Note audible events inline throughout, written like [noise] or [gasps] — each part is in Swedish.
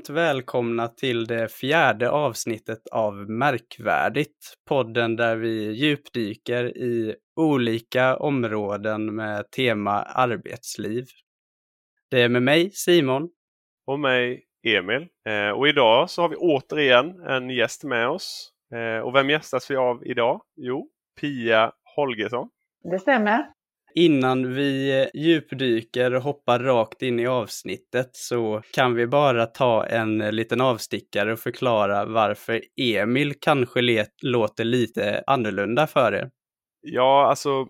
Varmt välkomna till det fjärde avsnittet av Märkvärdigt, podden där vi djupdyker i olika områden med tema arbetsliv. Det är med mig Simon. Och mig Emil. Eh, och idag så har vi återigen en gäst med oss. Eh, och vem gästas vi av idag? Jo, Pia Holgersson. Det stämmer. Innan vi djupdyker och hoppar rakt in i avsnittet så kan vi bara ta en liten avstickare och förklara varför Emil kanske låter lite annorlunda för er. Ja, alltså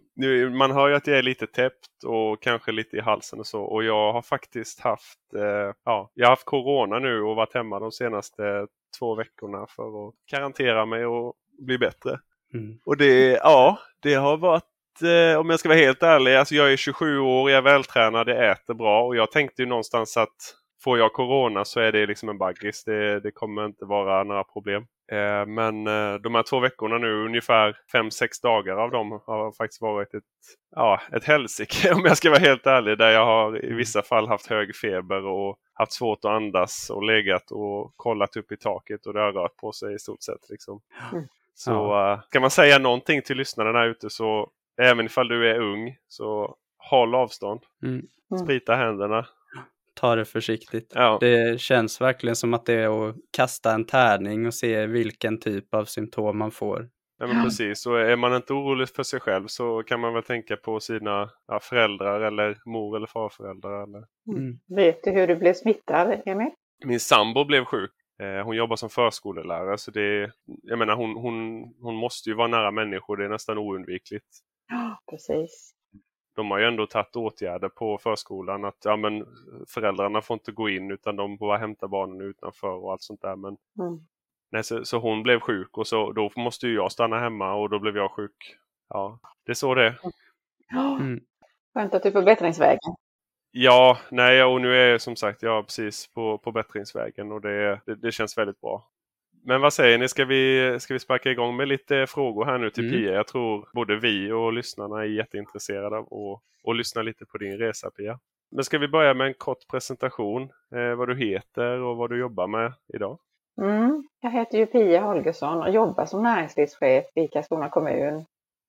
man hör ju att jag är lite täppt och kanske lite i halsen och så. Och jag har faktiskt haft, eh, ja, jag har haft corona nu och varit hemma de senaste två veckorna för att karantera mig och bli bättre. Mm. Och det, ja, det har varit eh, om jag ska vara helt ärlig, alltså jag är 27 år, jag är vältränad, jag äter bra och jag tänkte ju någonstans att får jag corona så är det liksom en baggis. Det, det kommer inte vara några problem. Eh, men eh, de här två veckorna nu, ungefär 5-6 dagar av dem har faktiskt varit ett, ja, ett helsike [laughs] om jag ska vara helt ärlig. Där jag har i vissa fall haft hög feber och haft svårt att andas och legat och kollat upp i taket och det har rört på sig i stort sett. Liksom. Mm. Så ja. uh, kan man säga någonting till lyssnarna där ute så Även ifall du är ung så håll avstånd. Mm. mm. Sprita händerna. Ta det försiktigt. Ja. Det känns verkligen som att det är att kasta en tärning och se vilken typ av symptom man får. Ja, men precis, och är man inte orolig för sig själv så kan man väl tänka på sina ja, föräldrar eller mor eller farföräldrar. Eller... Mm. mm. Vet du hur du blev smittad, Emil? Min sambo blev sjuk. Eh, hon jobbar som förskolelärare så det, jag menar hon, hon, hon måste ju vara nära människor, det är nästan oundvikligt. [gasps] Precis. De har ju ändå tagit åtgärder på förskolan att ja, men föräldrarna får inte gå in utan de får hämta barnen utanför och allt sånt där. Men, mm. nej, så, så, hon blev sjuk och så, då måste ju jag stanna hemma och då blev jag sjuk. Ja, det är så det är. Mm. [gasps] Skönt att du är på bättringsvägen. Ja, nej och nu är jag som sagt jag precis på, på bättringsvägen och det, det, det känns väldigt bra. Men vad säger ni, ska vi, ska vi sparka igång med lite frågor här nu till mm. Pia? Jag tror både vi och lyssnarna är jätteintresserade av att, att lyssna lite på din resa Pia. Men ska vi börja med en kort presentation, eh, vad du heter och vad du jobbar med idag? Mm, jag heter ju Pia Holgersson och jobbar som näringslivschef i Karlskrona kommun.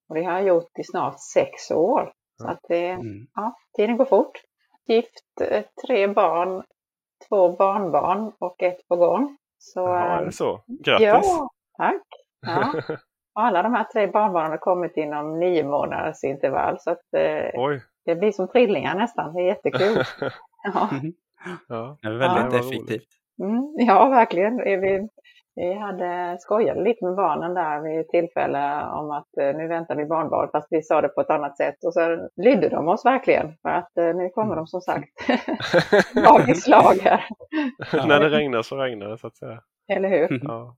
Och det har jag gjort i snart sex år. Så att det, mm. ja, tiden går fort. Gift, eh, tre barn, två barnbarn och ett på gång. Så, ja, är det ehm, så? Grattis! Ja, tack! Ja. [laughs] Och alla de här tre barnbarnen har kommit inom nio månaders intervall. Så att, eh, det blir som trillingar nästan. Det är jättekul. [laughs] ja. ja. Det är väldigt ja. effektivt. Mm, ja, verkligen. Vi, vi hade skojat lite med barnen där vid tillfälle om att eh, nu väntar vi barnbarn, fast vi sa det på ett annat sätt. Och så lydde de oss verkligen, för att eh, nu kommer de som sagt [laughs] [laughs] lag i slag här. [laughs] När det regnar så regnar det så att säga. Eller hur? Ja.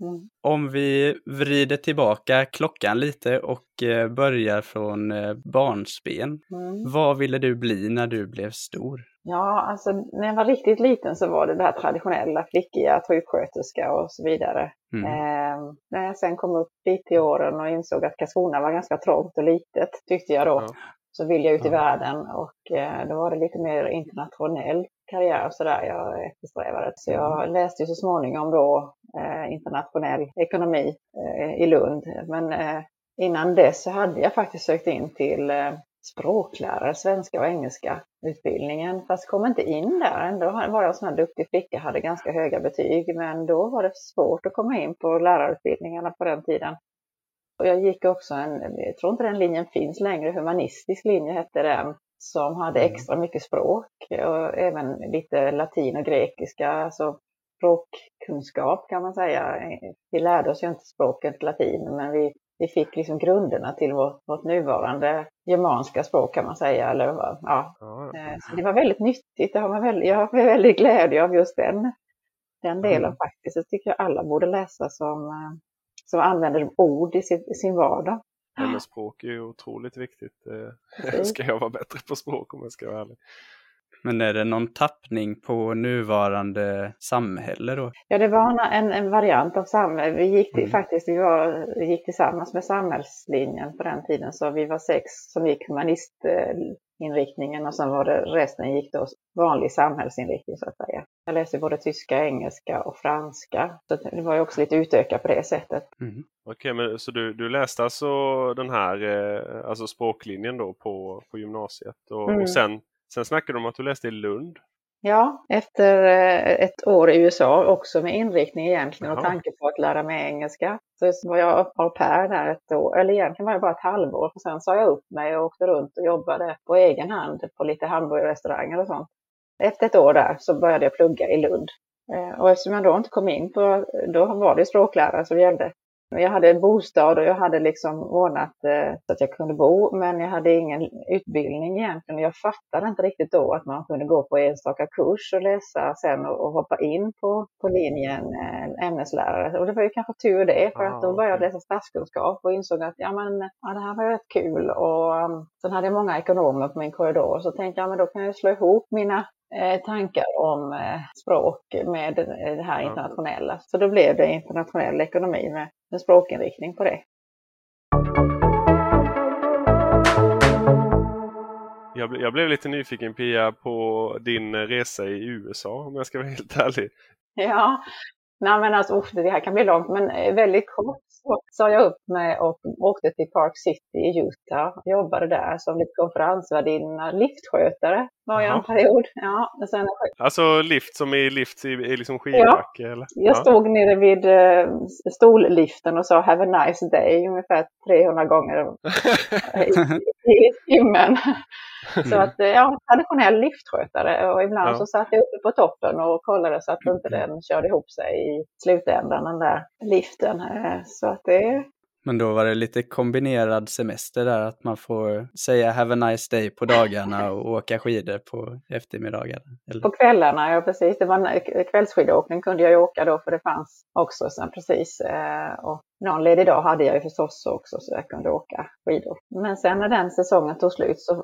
Mm. Om vi vrider tillbaka klockan lite och eh, börjar från barnsben. Mm. Vad ville du bli när du blev stor? Ja, alltså när jag var riktigt liten så var det det här traditionella, flickiga, sjuksköterska och så vidare. Mm. Eh, när jag sen kom upp lite i åren och insåg att Karlskrona var ganska trångt och litet, tyckte jag då, ja. så ville jag ut i ja. världen och eh, då var det lite mer internationell karriär och sådär, jag eftersträvade. Så jag läste ju så småningom då eh, internationell ekonomi eh, i Lund. Men eh, innan dess så hade jag faktiskt sökt in till eh, språklärare, svenska och engelska utbildningen. Fast kom inte in där. Ändå var jag en sån här duktig flicka, hade ganska höga betyg. Men då var det svårt att komma in på lärarutbildningarna på den tiden. Och jag gick också en, jag tror inte den linjen finns längre, humanistisk linje hette den, som hade mm. extra mycket språk och även lite latin och grekiska, alltså språkkunskap kan man säga. Vi lärde oss ju inte språket latin, men vi vi fick liksom grunderna till vårt, vårt nuvarande germanska språk kan man säga. Eller, ja. ja. Eh, så det var väldigt nyttigt. Det har man väldigt, jag har väldigt glädje av just den, den delen mm. faktiskt. Det tycker jag alla borde läsa som, eh, som använder ord i sin, i sin vardag. Men språk är ju otroligt viktigt. [laughs] Ska jag vara bättre på språk om jag ska vara ärlig. Men är det någon tappning på nuvarande samhälle då? Ja, det var en, en variant av samhälle. Vi gick till, mm. faktiskt vi var, vi gick tillsammans med samhällslinjen på den tiden, så vi var sex som gick humanistinriktningen och sen var det resten gick då vanlig samhällsinriktning så att säga. Jag läste både tyska, engelska och franska. Så det var ju också lite utökat på det sättet. Mm. Okej, men så du, du läste alltså den här eh, alltså språklinjen då på, på gymnasiet och, mm. och sen Sen snackade du om att du läste i Lund. Ja, efter eh, ett år i USA också med inriktning egentligen Jaha. och tanke på att lära mig engelska. Så var jag au pair där ett år, eller egentligen var jag bara ett halvår. Och sen sa jag upp mig och åkte runt och jobbade på egen hand på lite hamburgerrestauranger och sånt. Efter ett år där så började jag plugga i Lund. Eh, och eftersom jag då inte kom in på, då var det språklärare som gällde. Jag hade en bostad och jag hade liksom ordnat eh, så att jag kunde bo, men jag hade ingen utbildning egentligen. Jag fattade inte riktigt då att man kunde gå på enstaka kurs och läsa sen och, och hoppa in på, på linjen eh, ämneslärare. Och det var ju kanske tur det, för att då började jag läsa statskunskap och insåg att ja, men, ja, det här var rätt kul. Och um, sen hade jag många ekonomer på min korridor, så tänkte jag men då kan jag slå ihop mina Eh, tankar om språk med det här internationella. Så då blev det internationell ekonomi med en språkinriktning på det. Jag, jag blev lite nyfiken Pia på din resa i USA om jag ska vara [laughs] helt ärlig. Ja, Nej men alltså usch, det här kan bli långt men eh, väldigt kort så sa jag upp mig och åkte till Park City i Utah. Jobbade där som lite konferensvärdinna, liftskötare var jag en period. Ja, men sen... Alltså lift som i lift i, i liksom skidbacke? Ja, eller? jag ja. stod nere vid uh, stolliften och sa Have a nice day ungefär 300 gånger [laughs] i, i timmen. [laughs] Så att, eh, ja, traditionell liftskötare och ibland ja. så satt jag uppe på toppen och kollade så att [clears throat] inte den körde ihop sig i slutändan, den där liften. Eh, så att det... Men då var det lite kombinerad semester där, att man får säga have a nice day på dagarna och åka skidor på eftermiddagarna? Eller? På kvällarna, ja precis. Det var kvällsskidåkning kunde jag ju åka då för det fanns också sen precis. Eh, och någon ledig dag hade jag ju förstås också så jag kunde åka skidor. Men sen när den säsongen tog slut så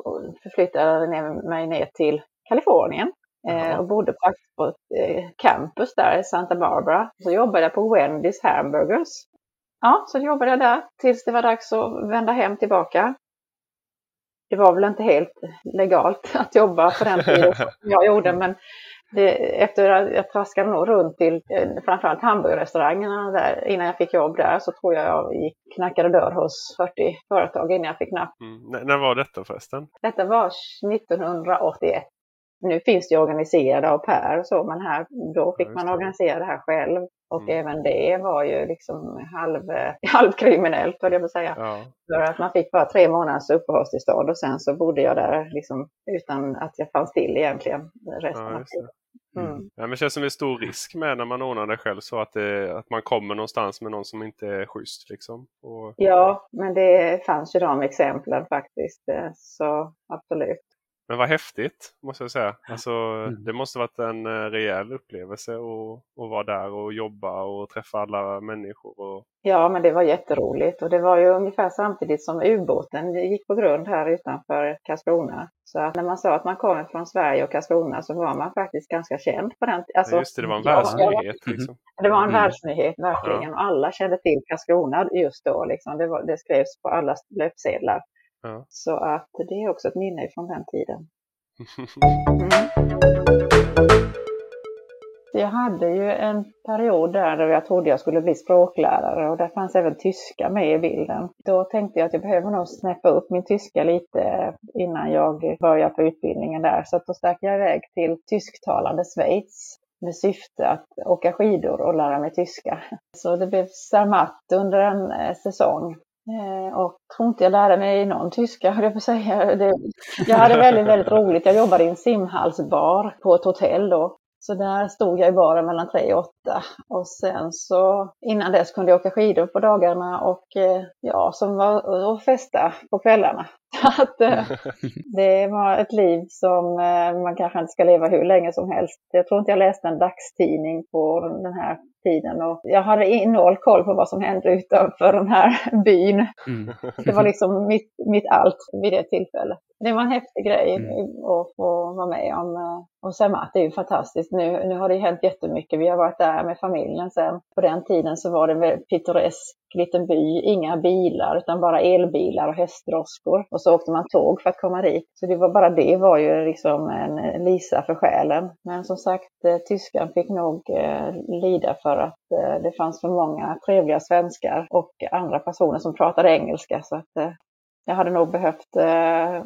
förflyttade jag mig ner till Kalifornien eh, och bodde på ett eh, campus där i Santa Barbara. Så jobbade jag på Wendy's Hamburgers. Ja, så jobbade jag där tills det var dags att vända hem tillbaka. Det var väl inte helt legalt [laughs] att jobba på den tiden som jag gjorde, men det, efter att jag traskade nog runt till eh, framförallt hamburgerrestaurangerna där innan jag fick jobb där så tror jag jag gick, knackade dörr hos 40 företag innan jag fick napp. Mm. När var detta förresten? Detta var 1981. Nu finns det organiserade av Per och så, men här, då fick man organisera det här själv. Och mm. även det var ju liksom halv, [laughs] halvkriminellt, höll jag på att säga. Ja. För att man fick bara tre månaders uppehållstillstånd och sen så bodde jag där liksom utan att jag fanns till egentligen resten ja, av tiden. Mm. mm. Ja, men det känns som en stor risk med när man ordnar det själv så att, det, att man kommer någonstans med någon som inte är schysst. Liksom. Och... Ja, men det fanns ju de exemplen faktiskt. Eh, så absolut. Men vad häftigt måste jag säga. Alltså, mm. Det måste varit en eh, rejäl upplevelse att, att vara där och jobba och träffa alla människor. Och... Ja, men det var jätteroligt och det var ju ungefär samtidigt som ubåten gick på grund här utanför Karlskrona. Så att när man sa att man kom från Sverige och Karlskrona så var man faktiskt ganska känd på den alltså, Just det, det var en världsnyhet. Liksom. Det var en mm. världsnyhet verkligen. Ja. Och alla kände till Karlskrona just då. Liksom. Det, var, det skrevs på alla löpsedlar. Ja. Så att det är också ett minne från den tiden. Mm. [laughs] Jag hade ju en period där då jag trodde jag skulle bli språklärare och där fanns även tyska med i bilden. Då tänkte jag att jag behöver nog snäppa upp min tyska lite innan jag börjar på utbildningen där. Så då stack jag iväg till tysktalande Schweiz med syfte att åka skidor och lära mig tyska. [laughs] Så det blev Zermatt under en eh, säsong. Eh, och tror inte jag lärde mig någon tyska, höll jag på att säga. Det, jag hade väldigt, väldigt roligt. Jag jobbade i en simhallsbar på ett hotell då. Så där stod jag i baren mellan tre och åtta. Och sen så innan dess kunde jag åka skidor på dagarna och eh, ja, som var och festa på kvällarna. Så [laughs] att, eh, [laughs] det var ett liv som eh, man kanske inte ska leva hur länge som helst. Jag tror inte jag läste en dagstidning på den här tiden och jag hade noll koll på vad som hände utanför den här [laughs] byn. Mm. Det var liksom mitt, mitt allt vid det tillfället. Det var en häftig grej mm. att få vara med om. Eh, och Zermatt är ju fantastiskt. Nu, nu har det hänt jättemycket. Vi har varit där med familjen sen. På den tiden så var det väldigt pittoresk liten by. Inga bilar utan bara elbilar och hästdroskor. Och så åkte man tåg för att komma dit. Så det var bara det var ju liksom en eh, lisa för själen. Men som sagt, eh, tyskan fick nog eh, lida för att eh, det fanns för många trevliga svenskar och andra personer som pratade engelska. Så att eh, jag hade nog behövt eh,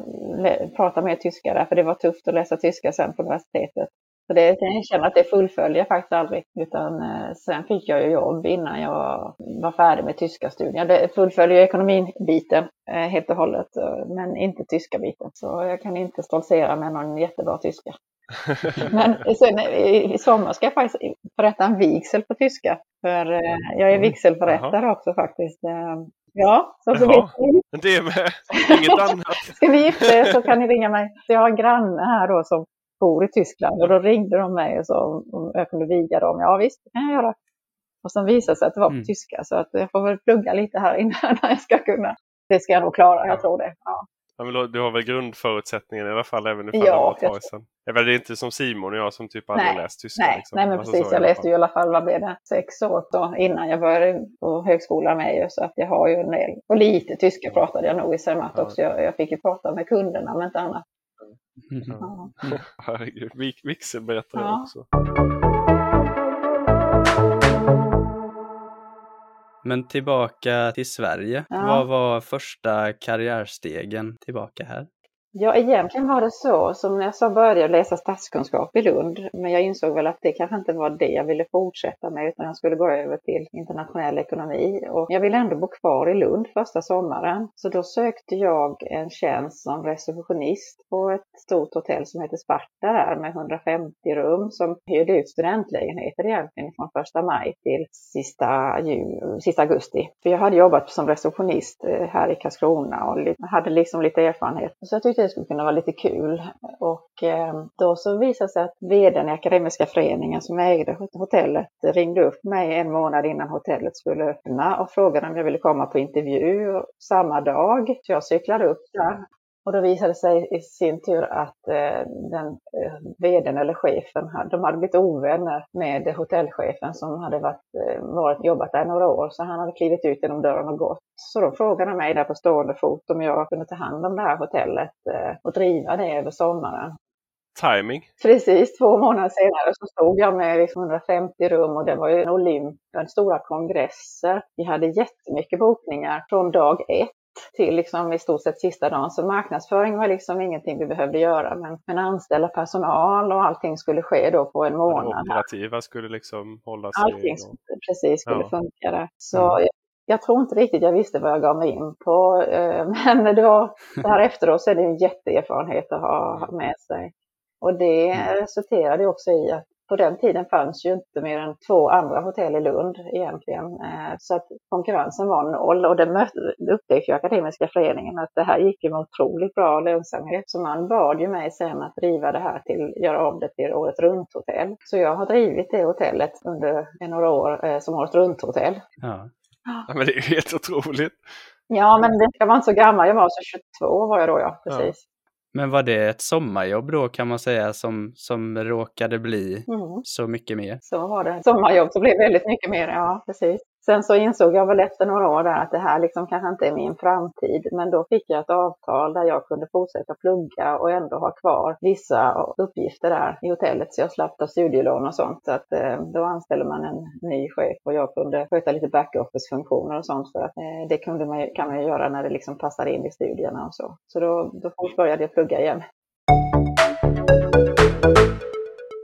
prata mer tyska där, för det var tufft att läsa tyska sen på universitetet. Så det, jag känner att det fullföljer jag faktiskt aldrig. Utan eh, sen fick jag ju jobb innan jag var färdig med tyska studier. Det fullföljer ekonomibiten eh, helt och hållet, eh, men inte tyska biten. Så jag kan inte stoltsera med någon jättebra tyska. [laughs] Men sen, i sommar ska jag faktiskt förrätta en vigsel på tyska. För jag är vigselförrättare också faktiskt. Ja, så, så vet Det med, inget annat. Ska ni gifta er så kan ni ringa mig. Jag har en granne här då som bor i Tyskland och då ringde de mig och sa om jag kunde viga dem. Ja visst, det kan jag göra. Och sen visade det sig att det var på mm. tyska så att jag får väl plugga lite här [laughs] innan jag ska kunna. Det ska jag nog klara, jag tror det. Ja. Ja, men du har väl grundförutsättningen i alla fall även ifall ja, det var ett tag sedan? Det är inte som Simon och jag som typ aldrig nej, läst tyska? Nej, liksom. nej men alltså precis. Jag läste ju i alla fall, vad blev det, sex år då, innan jag började på högskolan med ju, så att jag har ju en del. Och lite tyska pratade jag nog i Zermatt ja. också. Jag, jag, fick ju prata med kunderna men inte annat. Mm. Ja. [laughs] Herregud, vigselberättare ja. också. Men tillbaka till Sverige. Ja. Vad var första karriärstegen tillbaka här? Ja, egentligen var det så som när jag så började läsa statskunskap i Lund. Men jag insåg väl att det kanske inte var det jag ville fortsätta med utan jag skulle gå över till internationell ekonomi. Och jag ville ändå bo kvar i Lund första sommaren. Så då sökte jag en tjänst som receptionist på ett stort hotell som heter Sparta där med 150 rum som hyrde ut studentlägenheter egentligen från första maj till sista, jul, sista augusti. För jag hade jobbat som receptionist eh, här i Karlskrona och hade liksom lite erfarenhet. Så jag tyckte det skulle kunna vara lite kul. Och eh, då så visade det sig att vdn i Akademiska föreningen som ägde hotellet ringde upp mig en månad innan hotellet skulle öppna och frågade om jag ville komma på intervju samma dag. Så jag cyklade upp där och då visade det sig i sin tur att eh, den eh, vdn eller chefen, de hade blivit ovänner med hotellchefen som hade varit, eh, varit, jobbat där några år. Så han hade klivit ut genom dörren och gått. Så de frågade mig där på stående fot om jag kunde ta hand om det här hotellet och driva det över sommaren. Timing. Precis, två månader senare så stod jag med 150 liksom rum och det var ju en olymp, stora kongresser. Vi hade jättemycket bokningar från dag ett till liksom i stort sett sista dagen. Så marknadsföring var liksom ingenting vi behövde göra. Men, men anställa personal och allting skulle ske då på en månad. Det operativa skulle liksom hållas Allting och... precis skulle ja. funka där. Så mm. jag, tror inte riktigt jag visste vad jag gav mig in på. Eh, [laughs] men var, så här efteråt så är det en jätteerfarenhet att ha med sig. Och det mm. resulterade också i att på den tiden fanns ju inte mer än två andra hotell i Lund egentligen. Eh, så att konkurrensen var noll och det upptäckte ju Akademiska föreningen att det här gick ju med otroligt bra lönsamhet. Så man bad ju mig sen att driva det här till, göra om det till året runt-hotell. Så jag har drivit det hotellet under några år eh, som året runt-hotell. Ja. ja. men det är ju helt otroligt. Ja, men jag var inte så gammal. Jag var så 22 var jag då, ja. Precis. Men var det ett sommarjobb då kan man säga som, som råkade bli mm. så mycket mer? Så var det. Sommarjobb så blev väldigt mycket mer, ja precis. Sen så insåg jag väl efter några år där att det här liksom kanske inte är min framtid. Men då fick jag ett avtal där jag kunde fortsätta plugga och ändå ha kvar vissa uppgifter där i hotellet. Så jag slapp ta studielån och sånt. Så att eh, då anställde man en ny chef och jag kunde sköta lite backoffice-funktioner och sånt. För att eh, det kunde man, kan man ju göra när det liksom passar in i studierna och så. Så då, då började jag plugga igen.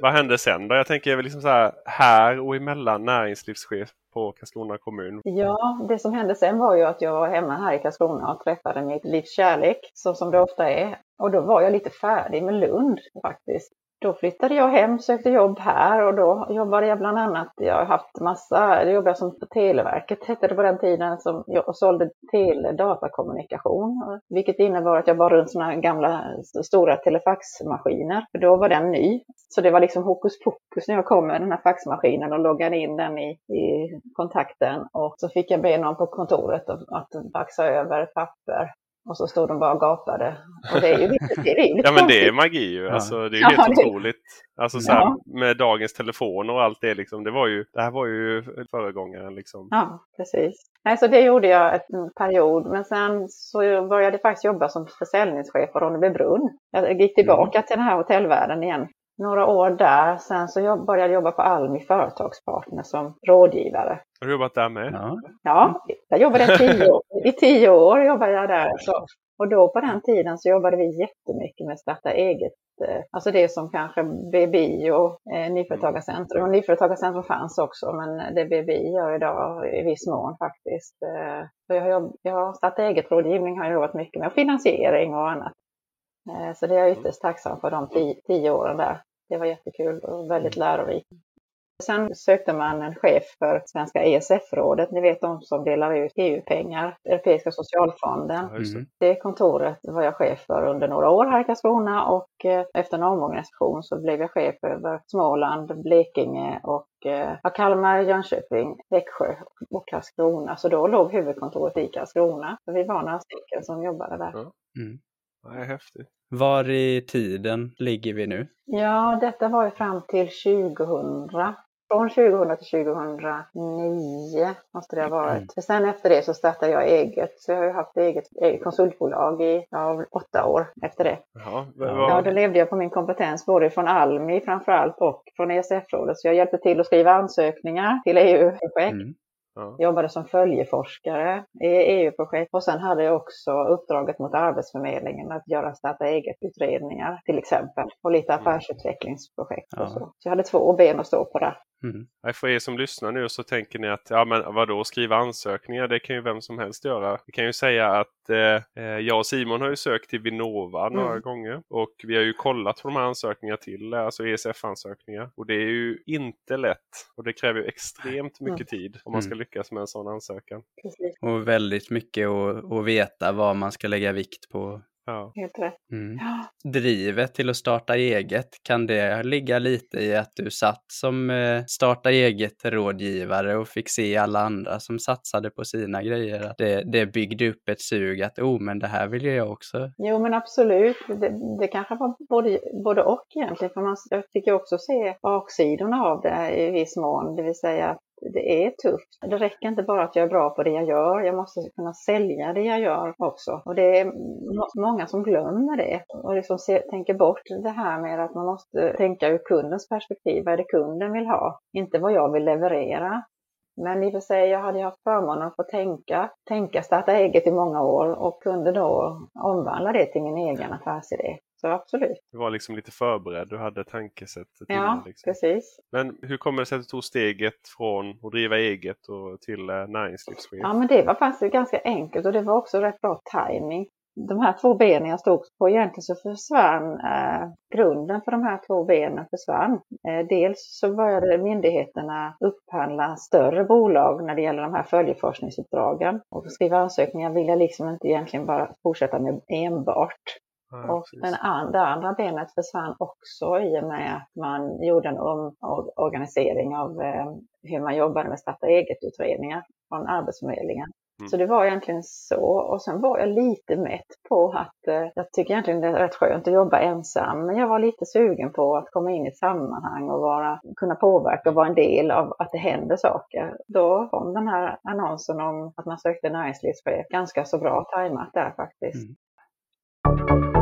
Vad hände sen då? Jag tänker liksom så här, här och emellan näringslivschef på Karlskrona kommun? Ja, det som hände sen var ju att jag var hemma här i Karlskrona och träffade mitt livs kärlek, så som det ofta är. Och då var jag lite färdig med Lund faktiskt då flyttade jag hem, sökte jobb här och då jobbade jag bland annat, jag har haft massa, det jobbade som på Televerket hette det på den tiden, som jag sålde teledatakommunikation. Vilket innebar att jag bar runt sådana här gamla stora telefaxmaskiner. För då var den ny. Så det var liksom hokus pokus när jag kom med den här faxmaskinen och loggade in den i, i kontakten. Och så fick jag be någon på kontoret att, att faxa över papper och så stod de bara och gapade. Och det är ju lite, det är lite Ja men det är magi ju. Ja. Alltså, det är ju helt ja, otroligt. Alltså så här, ja. med dagens telefoner och allt det liksom. Det, var ju, det här var ju föregångaren liksom. Ja, precis. Nej, så det gjorde jag en period. Men sen så började jag faktiskt jobba som försäljningschef på Ronnebybrunn. Jag gick tillbaka mm. till den här hotellvärlden igen några år där. Sen så började jag jobba på Almi Företagspartner som rådgivare. Har du jobbat där med? Ja, ja jag jobbade i tio år. I tio år jobbade jag där. Så. Och då på den tiden så jobbade vi jättemycket med starta eget. Eh, alltså det som kanske BBI och eh, Nyföretagarcentrum. Och Nyföretagarcentrum fanns också men det BBI gör idag i viss mån faktiskt. Eh, så jag har, jag har starta eget rådgivning har jag jobbat mycket med. Och finansiering och annat. Eh, så det är jag ytterst tacksam för de tio, tio åren där. Det var jättekul och väldigt lärorikt. Sen sökte man en chef för Svenska ESF-rådet, ni vet de som delar ut EU-pengar, Europeiska socialfonden. Mm. Det kontoret var jag chef för under några år här i Karlskrona och eh, efter en omorganisation så blev jag chef över Småland, Blekinge och eh, Kalmar, Jönköping, Växjö och Karlskrona. Så då låg huvudkontoret i Karlskrona. Så vi var några stycken som jobbade där. Mm. Det är häftigt. Var i tiden ligger vi nu? Ja, detta var ju fram till 2000. Från 2000 till 2009 måste det ha varit. Mm. För sen efter det så startade jag eget. Så jag har haft eget, eget konsultbolag i ja, åtta år efter det. Jaha, ja, då levde jag på min kompetens både från Almi framförallt och från ESF-rådet. Så jag hjälpte till att skriva ansökningar till EU-projekt. Mm. Ja. Jobbade som följeforskare i EU-projekt och sen hade jag också uppdraget mot Arbetsförmedlingen att göra starta eget-utredningar till exempel och lite mm. affärsutvecklingsprojekt. Ja. Och så. så jag hade två ben att stå på där. Mm. För er som lyssnar nu så tänker ni att ja men vadå skriva ansökningar det kan ju vem som helst göra. Vi kan ju säga att eh, eh jag och Simon har ju sökt till Vinnova mm. några gånger och vi har ju kollat på de här ansökningarna till, alltså ESF-ansökningar. Och det är ju inte lätt och det kräver ju extremt mycket mm. tid om man ska mm. lyckas med en sån ansökan. Och väldigt mycket att veta vad man ska lägga vikt på Ja. Helt rätt. Mm. Ja. Drivet till att starta eget, kan det ligga lite i att du satt som eh, starta eget-rådgivare och fick se alla andra som satsade på sina grejer? Att det, det byggde upp ett sug att oh, men det här vill jag också. Jo, men absolut. Det, det kanske var både, både och egentligen. För man, jag fick ju också se baksidorna av det i viss mån. Det vill säga det är tufft. Det räcker inte bara att jag är bra på det jag gör, jag måste kunna sälja det jag gör också. Och det är många som glömmer det och liksom se, tänker bort det här med att man måste tänka ur kundens perspektiv. Vad är det kunden vill ha? Inte vad jag vill leverera. Men i och för sig, jag hade haft förmånen att få tänka, tänka starta eget i många år och kunde då omvandla det till min egen affärsidé. Så absolut. Du var liksom lite förberedd, du hade tankesättet. Ja, liksom. precis. Men hur kommer det sig att du tog steget från att driva eget och till eh, näringslivschef? Ja, men det var faktiskt ganska enkelt och det var också rätt bra timing. De här två benen jag stod på, egentligen så försvann eh, grunden för de här två benen försvann. Eh, dels så började myndigheterna upphandla större bolag när det gäller de här följeforskningsuppdragen. Och skriva ansökningar vill jag liksom inte egentligen bara fortsätta med enbart. Ja, och den andra, det andra benet försvann också i och med att man gjorde en omorganisering av eh, hur man jobbade med starta eget-utredningar från Arbetsförmedlingen. Mm. Så det var egentligen så. Och sen var jag lite mätt på att eh, jag tycker egentligen det är rätt skönt att jobba ensam. Men jag var lite sugen på att komma in i ett sammanhang och vara, kunna påverka och vara en del av att det händer saker. Då kom den här annonsen om att man sökte näringslivschef ganska så bra tajmat där faktiskt. Mm.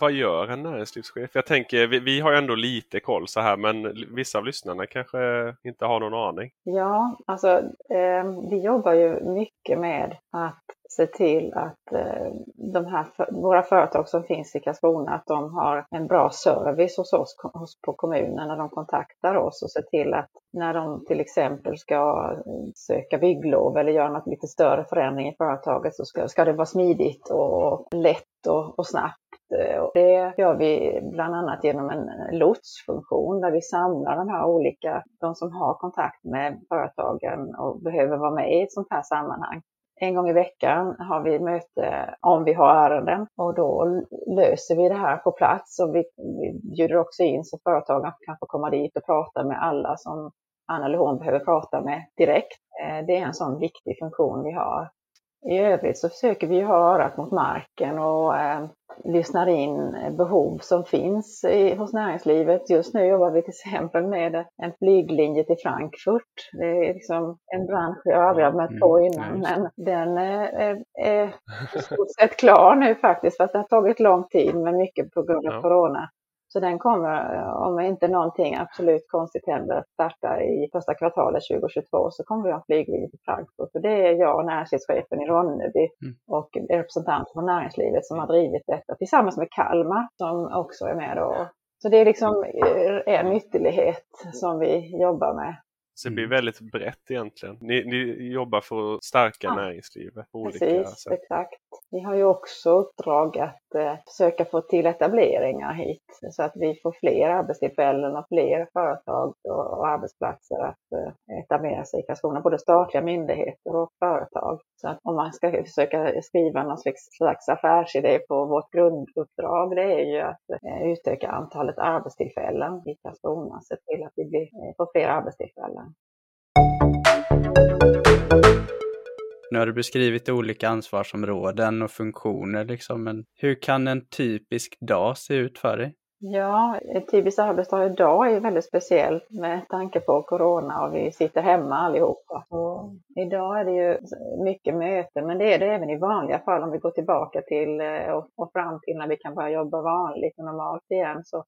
Vad gör en näringslivschef? Jag tänker, vi, vi har ju ändå lite koll så här men vissa av lyssnarna kanske inte har någon aning. Ja, alltså eh, vi jobbar ju mycket med att se till att eh, de här, våra företag som finns i Karlskrona, att de har en bra service hos oss hos, på kommunen när de kontaktar oss och se till att när de till exempel ska eh, söka bygglov eller göra något lite större förändring i företaget så ska, ska det vara smidigt och lätt och, och snabbt Eh, och det gör vi bland annat genom en lotsfunktion där vi samlar de här olika, de som har kontakt med företagen och behöver vara med i ett sånt här sammanhang. En gång i veckan har vi möte om vi har ärenden och då löser vi det här på plats och vi, vi bjuder också in så företagen kan få komma dit och prata med alla som han eller hon behöver prata med direkt. Eh, det är en sån viktig funktion vi har. I övrigt så försöker vi ha örat mot marken och eh, lyssnar in behov som finns i, hos näringslivet. Just nu jobbar vi till exempel med en flyglinje till Frankfurt. Det är liksom en bransch jag aldrig har mött på mm, innan, men den är, är i stort sett klar nu faktiskt, fast det har tagit lång tid, men mycket på grund av corona. Så den kommer, om inte någonting absolut konstigt händer, att starta i första kvartalet 2022 så kommer vi ha flyglinje till Frankfurt. Och det är jag och näringslivschefen i Ronneby mm. och representanter från näringslivet som har drivit detta tillsammans med Kalmar som också är med då. Så det är liksom eh, en ytterlighet som vi jobbar med. Så det blir väldigt brett egentligen. Ni, ni jobbar för att stärka ja. näringslivet på olika Precis, sätt. exakt. Vi har ju också uppdrag att eh, försöka få till etableringar hit så att vi får fler arbetstillfällen och fler företag och, och arbetsplatser att eh, etablera sig i Karlskrona, både statliga myndigheter och företag. Så att om man ska försöka skriva någon slags, affärsidé på vårt grunduppdrag, det är ju att eh, utöka antalet arbetstillfällen i Karlskrona, se till att vi blir, eh, får fler arbetstillfällen. Nu har du beskrivit olika ansvarsområden och funktioner, liksom, men hur kan en typisk dag se ut för dig? Ja, en typisk arbetsdag idag är väldigt speciell med tanke på corona och vi sitter hemma allihopa. Och idag är det ju mycket möten, men det är det även i vanliga fall om vi går tillbaka till eh, och, och fram till när vi kan börja jobba vanligt och normalt igen så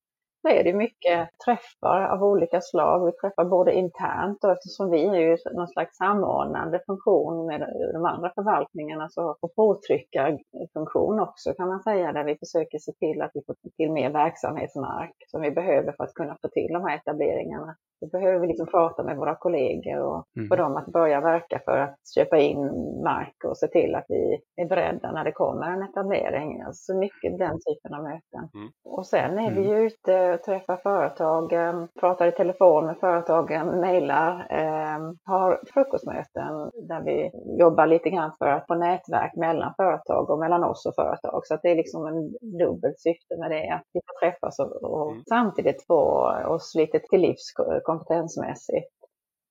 så är det mycket träffar av olika slag. Vi träffar både internt och eftersom vi är ju någon slags samordnande funktion med de andra förvaltningarna så och påtryckarfunktion också kan man säga där vi försöker se till att vi får till mer verksamhetsmark som vi behöver för att kunna få till de här etableringarna. Då behöver vi liksom prata med våra kollegor och mm. få dem att börja verka för att köpa in mark och se till att vi är beredda när det kommer en etablering. Alltså mycket den typen av möten. Mm. Och sen är vi mm. ju ute träffar företagen, pratar i telefon med företagen, mejlar, eh, har frukostmöten där vi jobbar lite grann för att få nätverk mellan företag och mellan oss och företag. Så att det är liksom en dubbelt syfte med det, att vi får träffas och, och mm. samtidigt få oss lite till livs kompetensmässigt.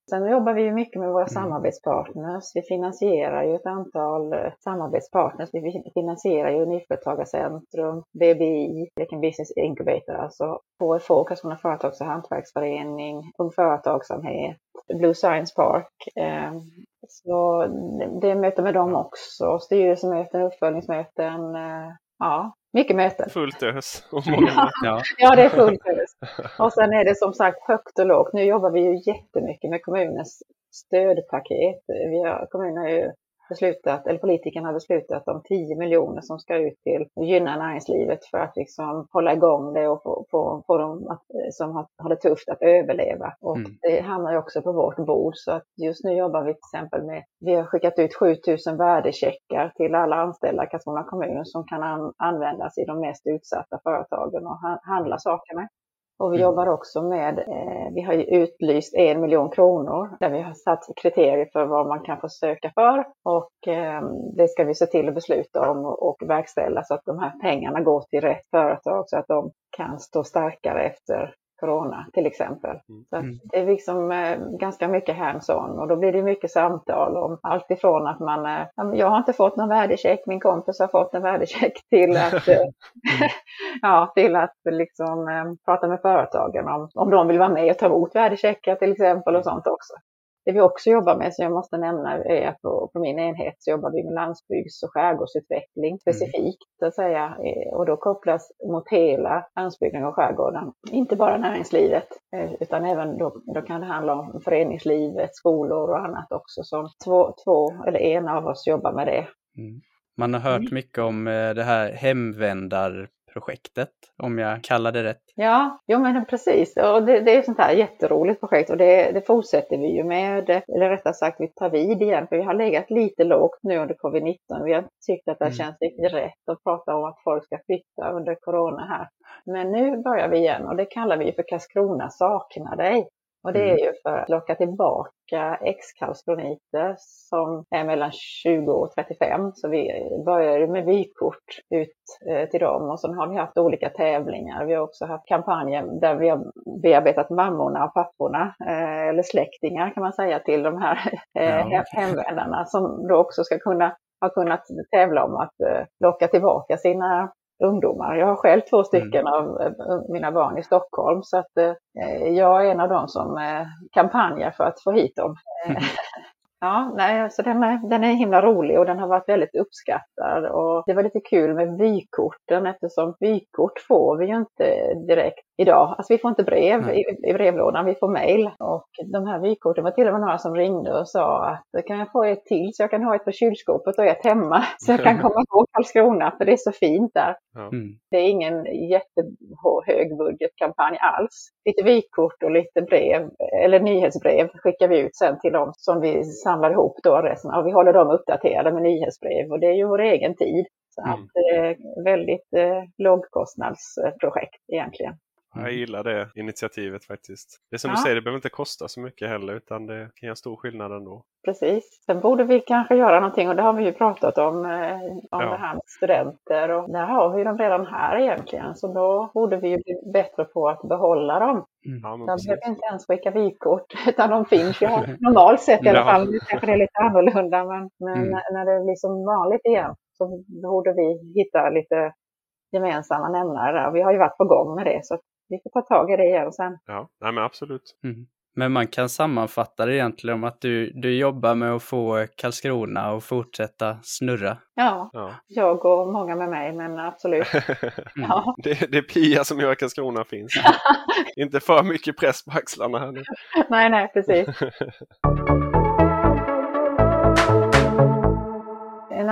Sen jobbar vi mycket med våra mm. samarbetspartners. Vi finansierar ju ett antal eh, samarbetspartners. Vi finansierar ju Nyföretagarcentrum, BBI, Bleking Business Incubator, alltså KFO, Karlskrona Företags och Hantverksförening, Ung Företagsamhet, Blue Science Park. Eh, så det är möten med dem också, styrelsemöten, uppföljningsmöten. Eh, ja, mycket möten. Fullt ös. [laughs] ja. ja, det är fullt ös. [laughs] Och sen är det som sagt högt och lågt. Nu jobbar vi ju jättemycket med kommunens stödpaket. Vi har, kommunen har ju beslutat, eller politikerna har beslutat om 10 miljoner som ska ut till att gynna näringslivet för att liksom hålla igång det och få, få, få dem att, som har, har det tufft att överleva. Och mm. det hamnar ju också på vårt bord så att just nu jobbar vi till exempel med, vi har skickat ut 7000 värdecheckar till alla anställda i Karlskrona kommun som kan an, användas i de mest utsatta företagen och handla saker med. Och vi mm. jobbar också med, eh, vi har utlyst en miljon kronor där vi har satt kriterier för vad man kan få söka för och eh, det ska vi se till att besluta om och, och verkställa så att de här pengarna går till rätt företag så att de kan stå starkare efter corona till exempel. Mm. Så mm. det är liksom eh, ganska mycket hands-on och då blir det mycket samtal om allt ifrån att man, eh, jag har inte fått någon värdecheck, min kompis har fått en värdecheck [laughs] till att, [laughs] eh, [laughs] ja, till att liksom eh, prata med företagen om, om de vill vara med och ta emot värdecheckar till exempel och sånt också. Det vi också jobbar med, som jag måste nämna, är att på, på min enhet så jobbar vi med landsbygds och skärgårdsutveckling specifikt, mm. att säga. Eh, och då kopplas mot hela landsbygden och skärgården. Inte bara näringslivet, eh, utan även då, då kan det handla om föreningslivet, skolor och annat också. Så två, två eller en av oss jobbar med det. Mm. Man har hört mm. mycket om eh, det här hemvändar projektet, om jag kallar det rätt. Ja, jo men precis. Och det, det är ett sånt här jätteroligt projekt och det, det, fortsätter vi ju med. Eller rättare sagt, vi tar vid igen för vi har legat lite lågt nu under covid-19. Vi har tyckt att det mm. känns riktigt rätt att prata om att folk ska flytta under corona här. Men nu börjar vi igen och det kallar vi för Karlskrona saknar dig. Och det är mm. ju för att locka tillbaka ex-karlskroniter som är mellan 20 och 35. Så vi började med vykort ut eh, till dem och sen har vi haft olika tävlingar. Vi har också haft kampanjer där vi har bearbetat mammorna och papporna, eh, eller släktingar kan man säga, till de här [laughs] eh, ja. hemvändarna som då också ska kunna ha kunnat tävla om att locka tillbaka sina ungdomar. Jag har själv två stycken mm. av eh, mina barn i Stockholm så att eh, jag är en av dem som eh, kampanjar för att få hit dem. Mm. [laughs] [laughs] Ja, nej, så den är, den är himla rolig och den har varit väldigt uppskattad. Och det var lite kul med vykorten eftersom vykort får vi ju inte direkt idag. Alltså vi får inte brev i, i, brevlådan, vi får mail. Och de här vykorten var till och med några som ringde och sa att kan jag få ett till så jag kan ha ett på kylskåpet och ett hemma. [laughs] Så jag kan komma ihåg Karlskrona för det är så fint där. Mm. Det är ingen jättehög budgetkampanj alls. Lite vykort och lite brev, eller nyhetsbrev skickar vi ut sen till dem som vi samlar ihop då resten. Och vi håller dem uppdaterade med nyhetsbrev och det är ju vår egen tid. Så mm. att är väldigt eh, lågkostnadsprojekt egentligen. Jag gillar det initiativet faktiskt. Det är som ja. du säger, det behöver inte kosta så mycket heller utan det kan göra stor skillnad ändå. Precis. Sen borde vi kanske göra någonting och det har vi ju pratat om, eh, om ja. det här med studenter och där har vi dem redan här egentligen så då borde vi ju bli bättre på att behålla dem. Mm. Ja, Där behöver inte ens skicka vykort [laughs] utan de finns ju [laughs] normalt sett i alla fall. Nu kanske det är lite annorlunda men, men mm. när det blir som vanligt igen så borde vi hitta lite gemensamma nämnare där. Vi har ju varit på gång med det så vi får ta tag i det igen sen. Ja, nej men absolut. Mm. Men man kan sammanfatta det egentligen om att du, du jobbar med att få Karlskrona att fortsätta snurra. Ja, ja, jag och många med mig, men absolut. mm. [laughs] ja. det, det är Pia som gör att Karlskrona finns. [laughs] Inte för mycket press på axlarna här nu. nej, nej, precis. [laughs]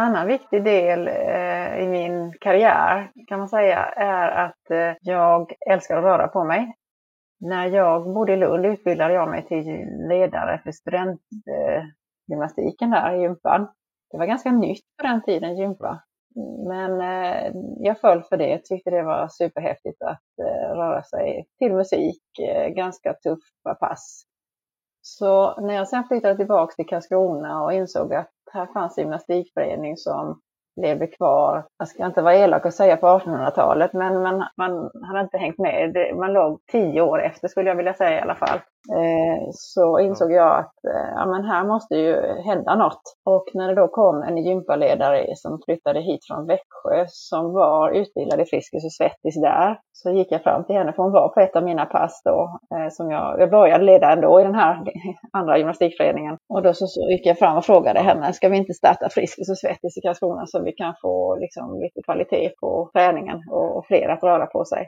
annan viktig del eh, i min karriär kan man säga är att eh, jag älskar att röra på mig. När jag bodde i Lund utbildade jag mig till ledare för studentgymnastiken där i gympan. Det var ganska nytt på den tiden, gympa. Men eh, jag föll för det, tyckte det var superhäftigt att eh, röra sig till musik, eh, ganska tuffa pass. Så när jag sen flyttade tillbaka till Karlskrona och insåg att här fanns gymnastikförening som levde kvar. Jag ska inte vara elak och säga på 1800-talet, men man, man hade inte hängt med. Man låg tio år efter skulle jag vilja säga i alla fall. Eh, så insåg jag att eh, ja, men här måste ju hända något. Och när det då kom en gympaledare som flyttade hit från Växjö som var utbildad i Friskis och Svettis där så gick jag fram till henne för hon var på ett av mina pass då eh, som jag, jag började leda ändå i den här [laughs] andra gymnastikföreningen. Och då så, så gick jag fram och frågade henne, ska vi inte starta Friskis och Svettis i Karlskrona så vi kan få liksom, lite kvalitet på träningen och, och fler att röra på sig.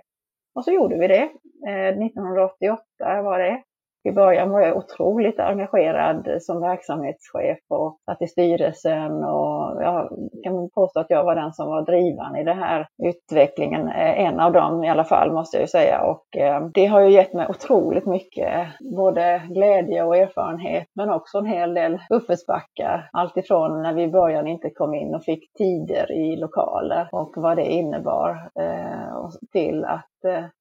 Och så gjorde vi det. 1988 var det. I början var jag otroligt engagerad som verksamhetschef och satt i styrelsen och jag kan påstå att jag var den som var drivande i den här utvecklingen. Eh, en av dem i alla fall måste jag ju säga och eh, det har ju gett mig otroligt mycket både glädje och erfarenhet men också en hel del uppförsbackar. Alltifrån när vi i början inte kom in och fick tider i lokaler och vad det innebar eh, till att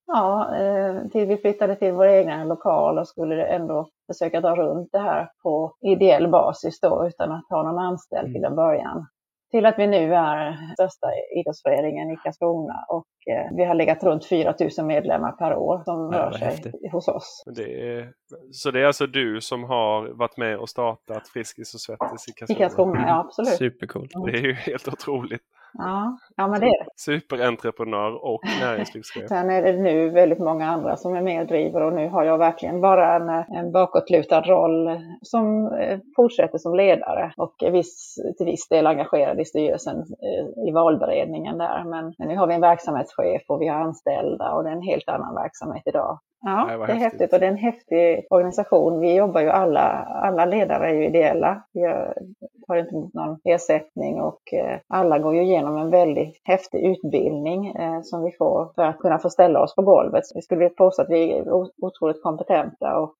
ja, eh, till vi flyttade till vår egen lokal och skulle ändå försöka dra runt det här på ideell basis då utan att ha någon anställd till en början. Till att vi nu är största idrottsföreningen i Karlskrona och eh, vi har legat runt 4 000 medlemmar per år som ja, rör sig häftigt. hos oss. Det är, så det är alltså du som har varit med och startat Friskis och Svettis i Karlskrona? I Karlskrona, ja absolut. Supercoolt. Det är ju helt otroligt. Ja, ja men det är det. Superentreprenör och [laughs] näringslivschef. Sen är det nu väldigt många andra som är med och driver och nu har jag verkligen bara en, en bakåtlutad roll som eh, fortsätter som ledare och viss, till viss del engagerad i styrelsen eh, i valberedningen där. Men, men nu har vi en verksamhetschef och vi har anställda och det är en helt annan verksamhet idag Ja, det, det är häftigt. häftigt. och det är en häftig organisation. Vi jobbar ju alla, alla ledare är ju ideella. Vi tar inte emot någon ersättning och eh, alla går ju igenom en väldigt häftig utbildning eh, som vi får för att kunna få ställa oss på golvet. Vi skulle vilja påstå att vi är otroligt kompetenta och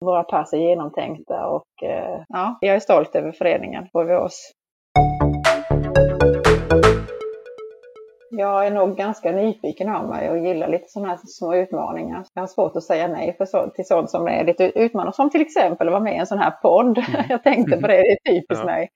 våra pass är genomtänkta och ja, jag är stolt över föreningen på oss. Jag är nog ganska nyfiken av mig och gillar lite sådana här små utmaningar. Jag har svårt att säga nej för så, till sånt som är lite utmanande. Som till exempel att vara med i en sån här podd. Mm. [laughs] Jag tänkte på det, det är typiskt ja. mig.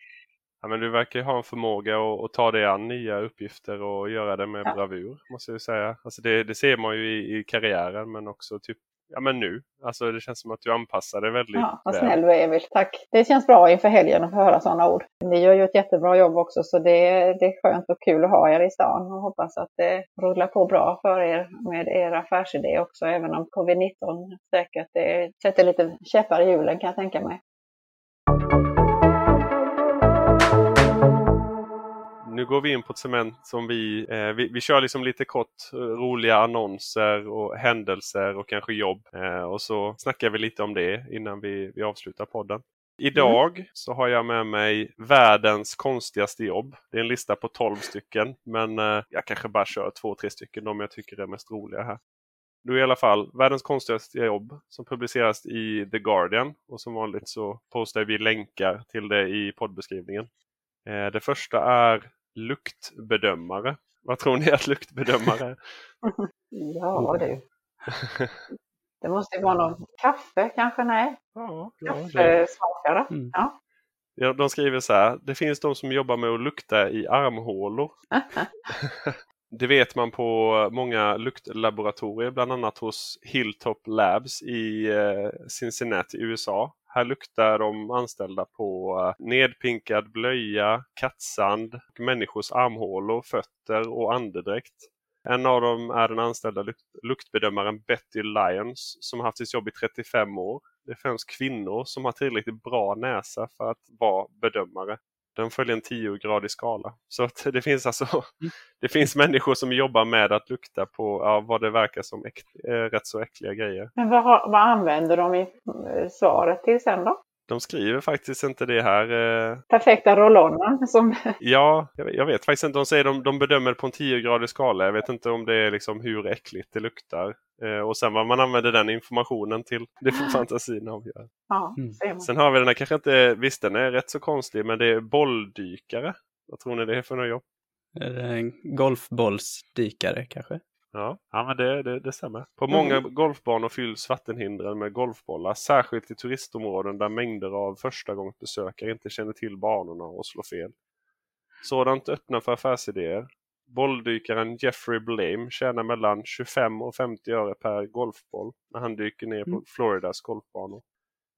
Ja, men du verkar ju ha en förmåga att, att ta dig an nya uppgifter och göra det med ja. bravur. måste jag säga. Alltså det, det ser man ju i, i karriären men också typ ja, men nu. Alltså det känns som att du anpassar dig väldigt ja, vad snäll du är Emil. Tack. Det känns bra inför helgen att få höra sådana ord. Ni gör ju ett jättebra jobb också så det, det är skönt och kul att ha er i stan och hoppas att det rullar på bra för er med er affärsidé också även om covid-19 säkert det sätter lite käppar i hjulen kan jag tänka mig. Går vi in på ett cement som vi, eh, vi, vi kör liksom lite kort eh, roliga annonser och händelser och kanske jobb. Eh, och så snackar vi lite om det innan vi, vi avslutar podden. Idag mm. så har jag med mig världens konstigaste jobb. Det är en lista på 12 stycken men eh, jag kanske bara kör två, tre stycken de jag tycker är mest roliga här. Är i alla fall världens konstigaste jobb som publiceras i The Guardian. Och som vanligt så postar vi länkar till det i poddbeskrivningen. Eh, det första är luktbedömare. Vad tror ni att luktbedömare är? [laughs] ja du. [laughs] Det måste ju vara någon kaffe kanske? Nej? Ja, Kaffesmakare? Mm. Ja. Ja, de skriver så här. Det finns de som jobbar med att lukta i armhålor. [laughs] det vet man på många luktlaboratorier, bland annat hos Hilltop Labs i eh, Cincinnati, USA. Här luktar de anställda på eh, nedpinkad blöja, kattsand, människors armhålor, fötter och andedräkt. En av dem är den anställda luktbedömaren Betty Lyons som har haft sitt jobb i 35 år. Det är främst kvinnor som har tillräckligt bra näsa för att vara bedömare. Den följer en 10-gradig skala. Så det finns alltså mm. [laughs] det finns människor som jobbar med att lukta på ja, vad det verkar som äkt, äh, rätt så äckliga grejer. Men vad, vad använder de i eh, svaret till sen då? De skriver faktiskt inte det här. Eh... Perfekta rollonnen. Som... ja, jag, jag, vet faktiskt inte. De säger de, de bedömer på en 10-gradig skala. Jag vet inte om det är liksom hur äckligt det luktar. Eh, och sen vad man använder den informationen till. Det får fantasin avgöra. Ja, mm. Sen har vi den här, kanske inte, visst den är rätt så konstig, men det är bolldykare. Vad tror ni det är för något jobb? Är det en golfbollsdykare kanske? Ja, ja men det, det, det stämmer. På mm. många golfbanor fylls vattenhindren med golfbollar. Särskilt i turistområden där mängder av förstagångsbesökare inte känner till banorna och slår fel. Sådant öppnar för affärsidéer. Bolldykaren Jeffrey Blame tjänar mellan 25 och 50 öre per golfboll när han dyker ner på mm. Floridas golfbanor.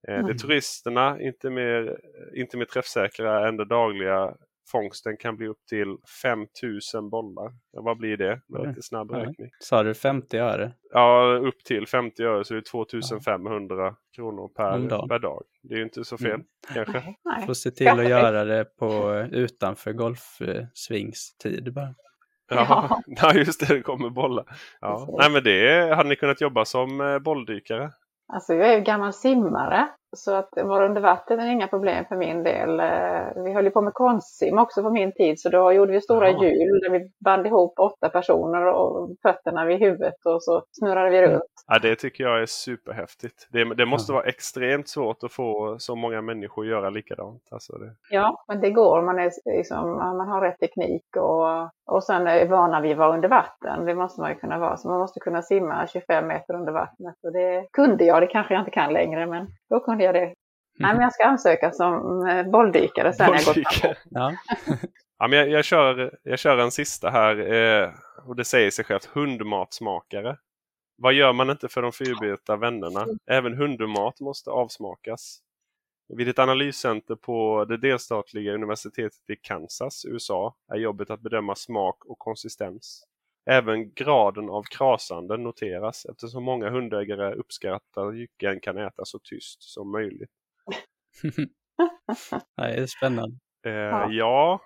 Eh, mm. De turisterna, inte mer, inte mer träffsäkra än det dagliga fångsten kan bli upp till 5000 bollar. Ja, vad blir det med lite snabb räkning? Sa du 50 öre? Ja, upp till 50 öre så det är 2500 ja. kronor per dag. per dag. Det är ju inte så fel mm. kanske. [laughs] Får se till att [laughs] göra det på utanför golfsvingstid bara. Ja, ja. [laughs] just det, det kommer bollar. Ja. Nej men det hade ni kunnat jobba som eh, bolldykare? Alltså jag är ju gammal simmare så att vara under vatten är inga problem för min del. Eh, vi höll ju på med konstsim också på min tid så då gjorde vi stora ja. hjul där vi band ihop åtta personer och fötterna vid huvudet och så snurrade vi runt. Ja, det tycker jag är superhäftigt. Det, det måste vara extremt svårt att få så många människor att göra likadant. Alltså det... Ja, men det går. Man, är, liksom, man har rätt teknik och, och sen är vana vid att vara under vatten. Det måste man ju kunna vara. Så man måste kunna simma 25 meter under vattnet. Och det kunde jag. Det kanske jag inte kan längre, men då kunde jag det. Mm. Nej, men jag ska ansöka som eh, bolldykare sen bolldykare. jag gått ja. [laughs] ja, men jag, jag, kör, jag kör en sista här. Eh, och det säger sig självt. Hundmatsmakare. Vad gör man inte för de fyrbenta vännerna? Även hundmat måste avsmakas. Vid ett analyscenter på det delstatliga universitetet i Kansas, USA, är jobbet att bedöma smak och konsistens. Även graden av krasande noteras eftersom många hundägare uppskattar att jycken kan äta så tyst som möjligt. [laughs] det är spännande. Eh, ja,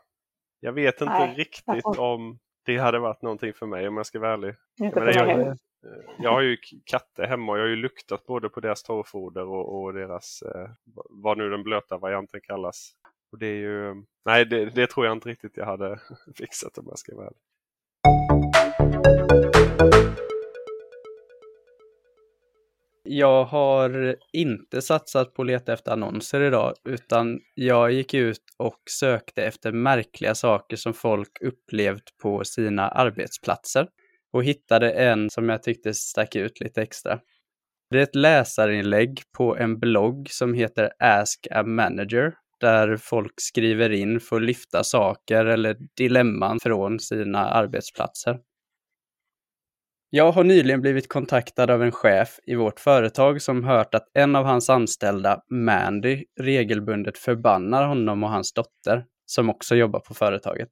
jag vet inte Nej. riktigt om det hade varit någonting för mig om jag ska vara ärlig. Inte för jag, Eh, jag har ju katter hemma och jag har ju luktat både på deras torrfoder och, och deras, eh, vad nu den blöta varianten kallas. Och det är ju, nej det, det tror jag inte riktigt jag hade [laughs] fixat om jag ska vara ärlig. Jag har inte satsat på att leta efter annonser idag, utan jag gick ut och sökte efter märkliga saker som folk upplevt på sina arbetsplatser och hittade en som jag tyckte stack ut lite extra. Det är ett läsarinlägg på en blogg som heter Ask a Manager där folk skriver in för att lyfta saker eller dilemman från sina arbetsplatser. Jag har nyligen blivit kontaktad av en chef i vårt företag som hört att en av hans anställda, Mandy, regelbundet förbannar honom och hans dotter, som också jobbar på företaget.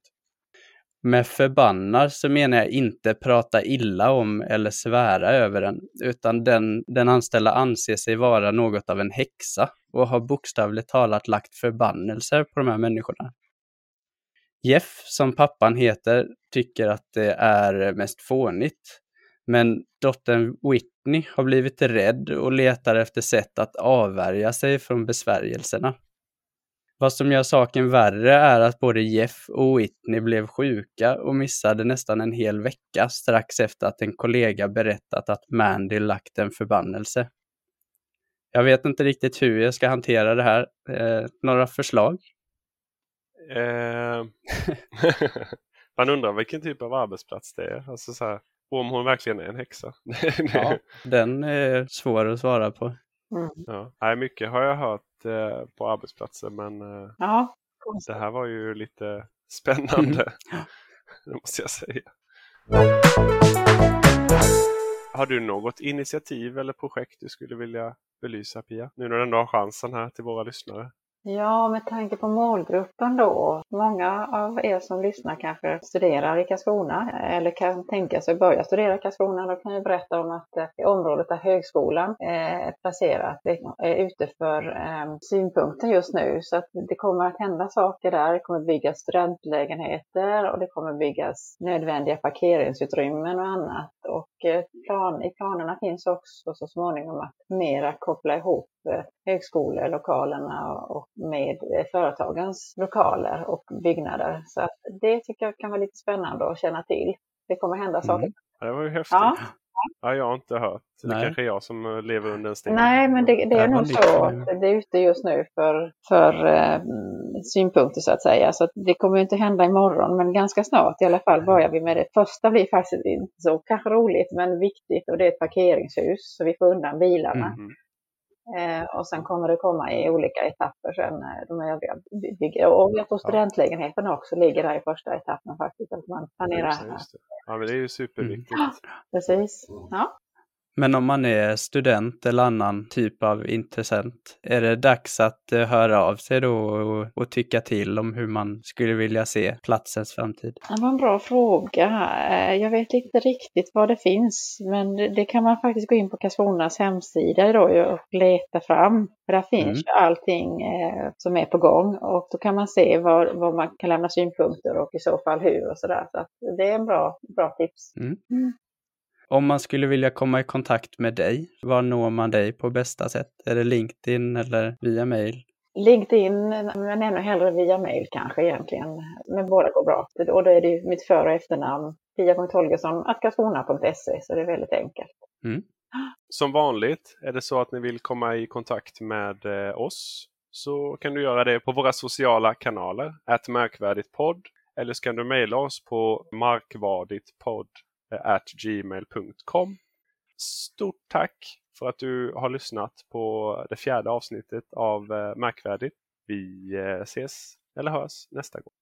Med förbannar så menar jag inte prata illa om eller svära över den, utan den, den anställda anser sig vara något av en häxa och har bokstavligt talat lagt förbannelser på de här människorna. Jeff, som pappan heter, tycker att det är mest fånigt. Men dottern Whitney har blivit rädd och letar efter sätt att avvärja sig från besvärjelserna. Vad som gör saken värre är att både Jeff och Whitney blev sjuka och missade nästan en hel vecka strax efter att en kollega berättat att Mandy lagt en förbannelse. Jag vet inte riktigt hur jag ska hantera det här. Eh, några förslag? Eh... [laughs] [laughs] Man undrar vilken typ av arbetsplats det är. Alltså så här, om hon verkligen är en häxa. [laughs] ja, den är svår att svara på. Mm. Ja. mycket har jag hört eh, på arbetsplatser men eh, ja, det här var ju lite spännande. Mm. [laughs] det måste jag säga. Har du något initiativ eller projekt du skulle vilja belysa Pia? Nu när du ändå har chansen här till våra lyssnare. Ja, med tanke på målgruppen då. Många av er som lyssnar kanske studerar i Karlskrona eller kan tänka sig börja studera i Karlskrona. Då kan jag berätta om att eh, området där högskolan eh, är placerat är ute för ehm, synpunkter just nu. Så att det kommer att hända saker där. Det kommer byggas studentlägenheter och det kommer byggas nödvändiga parkeringsutrymmen och annat. Och eh, plan, i planerna finns också så småningom att mera koppla ihop högskolelokalerna och med företagens lokaler och byggnader. Så att det tycker jag kan vara lite spännande att känna till. Det kommer hända mm. saker. Det var ju häftigt. Ja. Ja, jag har inte hört. Nej. Det kanske är jag som eh, lever under en sten. Nej, men det, det är nog så att det är ute just nu för, för eh, synpunkter så att säga. Så att det kommer inte hända imorgon, men ganska snart i alla fall börjar vi med det. Första blir faktiskt inte så kanske roligt, men viktigt och det är ett parkeringshus så vi får undan bilarna. Mm. Eh, och sen kommer det komma i olika etapper sen eh, de övriga bygger. Och jag tror studentlägenheten också ligger där i första etappen faktiskt. Att man planerar. Det, just det. Ja men det är ju superviktigt. Mm. Precis. Ja. Men om man är student eller annan typ av intressent, är det dags att eh, höra av sig då och, och tycka till om hur man skulle vilja se platsens framtid? Det var en bra fråga. Eh, jag vet inte riktigt vad det finns, men det kan man faktiskt gå in på Karlskronas hemsida då och leta fram. För där finns mm. ju allting eh, som är på gång och då kan man se var, var man kan lämna synpunkter och i så fall hur och sådär. Så, så det är en bra, bra tips. Mm. Mm. Om man skulle vilja komma i kontakt med dig, var når man dig på bästa sätt? Är det LinkedIn eller via mail? LinkedIn, men ännu hellre via mail kanske egentligen. Men båda går bra. Och då är det mitt för och efternamn, pia.holgersson.karlskrona.se, så det är väldigt enkelt. Mm. Som vanligt, är det så att ni vill komma i kontakt med eh, oss så kan du göra det på våra sociala kanaler, att märkvärdigt podd. Eller så kan du mejla oss på markvarditpodd at gmail.com. Stort tack för att du har lyssnat på det fjärde avsnittet av eh, Märkvärdigt. Vi eh, ses eller hörs nästa gång.